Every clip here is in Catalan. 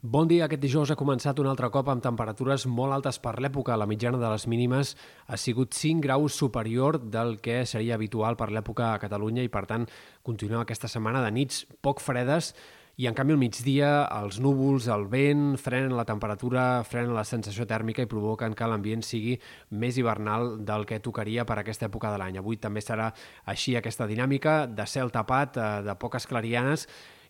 Bon dia. Aquest dijous ha començat un altre cop amb temperatures molt altes per l'època. La mitjana de les mínimes ha sigut 5 graus superior del que seria habitual per l'època a Catalunya i, per tant, continuem aquesta setmana de nits poc fredes i, en canvi, al migdia els núvols, el vent, frenen la temperatura, frenen la sensació tèrmica i provoquen que l'ambient sigui més hivernal del que tocaria per aquesta època de l'any. Avui també serà així aquesta dinàmica de cel tapat, eh, de poques clarianes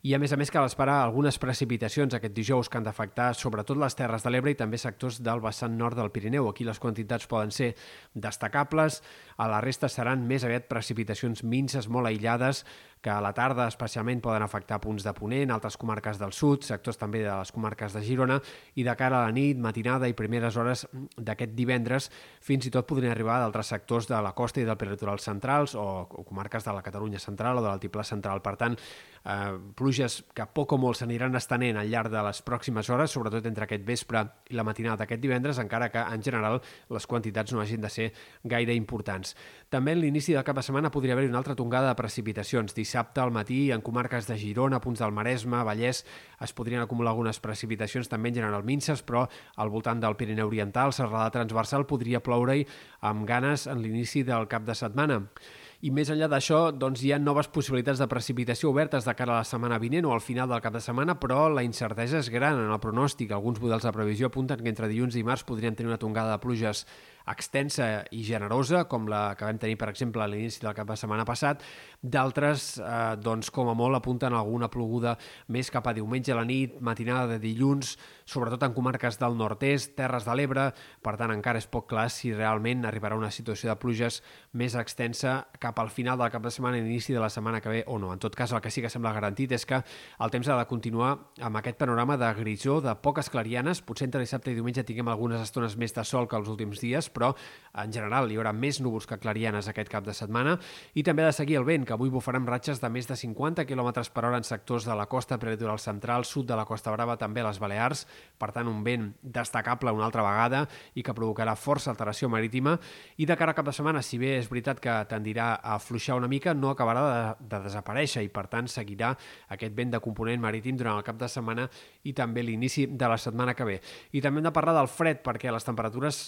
i a més a més cal esperar algunes precipitacions aquest dijous que han d'afectar sobretot les Terres de l'Ebre i també sectors del vessant nord del Pirineu. Aquí les quantitats poden ser destacables, a la resta seran més aviat precipitacions minces molt aïllades que a la tarda especialment poden afectar punts de Ponent, altres comarques del sud, sectors també de les comarques de Girona, i de cara a la nit, matinada i primeres hores d'aquest divendres, fins i tot podrien arribar d'altres sectors de la costa i del peritoral centrals o, comarques de la Catalunya central o de l'altiplà central. Per tant, eh, pluges que poc o molt s'aniran estenent al llarg de les pròximes hores, sobretot entre aquest vespre i la matinada d'aquest divendres, encara que en general les quantitats no hagin de ser gaire importants. També en l'inici del cap de setmana podria haver-hi una altra tongada de precipitacions. Al matí en comarques de Girona, punts del Maresme, Vallès, es podrien acumular algunes precipitacions també en general minces, però al voltant del Pirineu Oriental, Serrada Transversal, podria ploure-hi amb ganes en l'inici del cap de setmana. I més enllà d'això, doncs, hi ha noves possibilitats de precipitació obertes de cara a la setmana vinent o al final del cap de setmana, però la incertesa és gran en el pronòstic. Alguns models de previsió apunten que entre dilluns i dimarts podrien tenir una tongada de pluges extensa i generosa, com la que vam tenir, per exemple, a l'inici del cap de setmana passat. D'altres, eh, doncs, com a molt, apunten alguna ploguda més cap a diumenge a la nit, matinada de dilluns, sobretot en comarques del nord-est, Terres de l'Ebre. Per tant, encara és poc clar si realment arribarà una situació de pluges més extensa cap al final del cap de setmana i l'inici de la setmana que ve o no. En tot cas, el que sí que sembla garantit és que el temps ha de continuar amb aquest panorama de grisó, de poques clarianes. Potser entre dissabte i diumenge tinguem algunes estones més de sol que els últims dies, però en general hi haurà més núvols que clarianes aquest cap de setmana. I també ha de seguir el vent, que avui bufarà amb ratxes de més de 50 km per hora en sectors de la costa preditoral central, sud de la Costa Brava, també a les Balears, per tant un vent destacable una altra vegada i que provocarà força alteració marítima. I de cara a cap de setmana, si bé és veritat que tendirà a afluixar una mica, no acabarà de, de desaparèixer i per tant seguirà aquest vent de component marítim durant el cap de setmana i també l'inici de la setmana que ve. I també hem de parlar del fred perquè les temperatures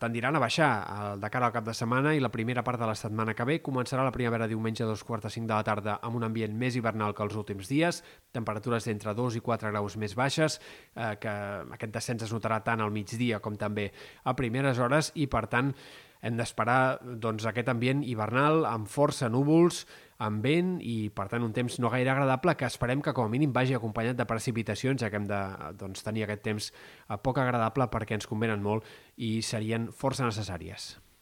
tendiran aniran a baixar eh, de cara al cap de setmana i la primera part de la setmana que ve. Començarà la primavera diumenge a dos quarts de cinc de la tarda amb un ambient més hivernal que els últims dies, temperatures d'entre 2 i 4 graus més baixes, eh, que aquest descens es notarà tant al migdia com també a primeres hores i per tant hem d'esperar doncs, aquest ambient hivernal amb força núvols, amb vent i, per tant, un temps no gaire agradable que esperem que com a mínim vagi acompanyat de precipitacions, ja que hem de doncs, tenir aquest temps eh, poc agradable perquè ens convenen molt i serien força necessàries.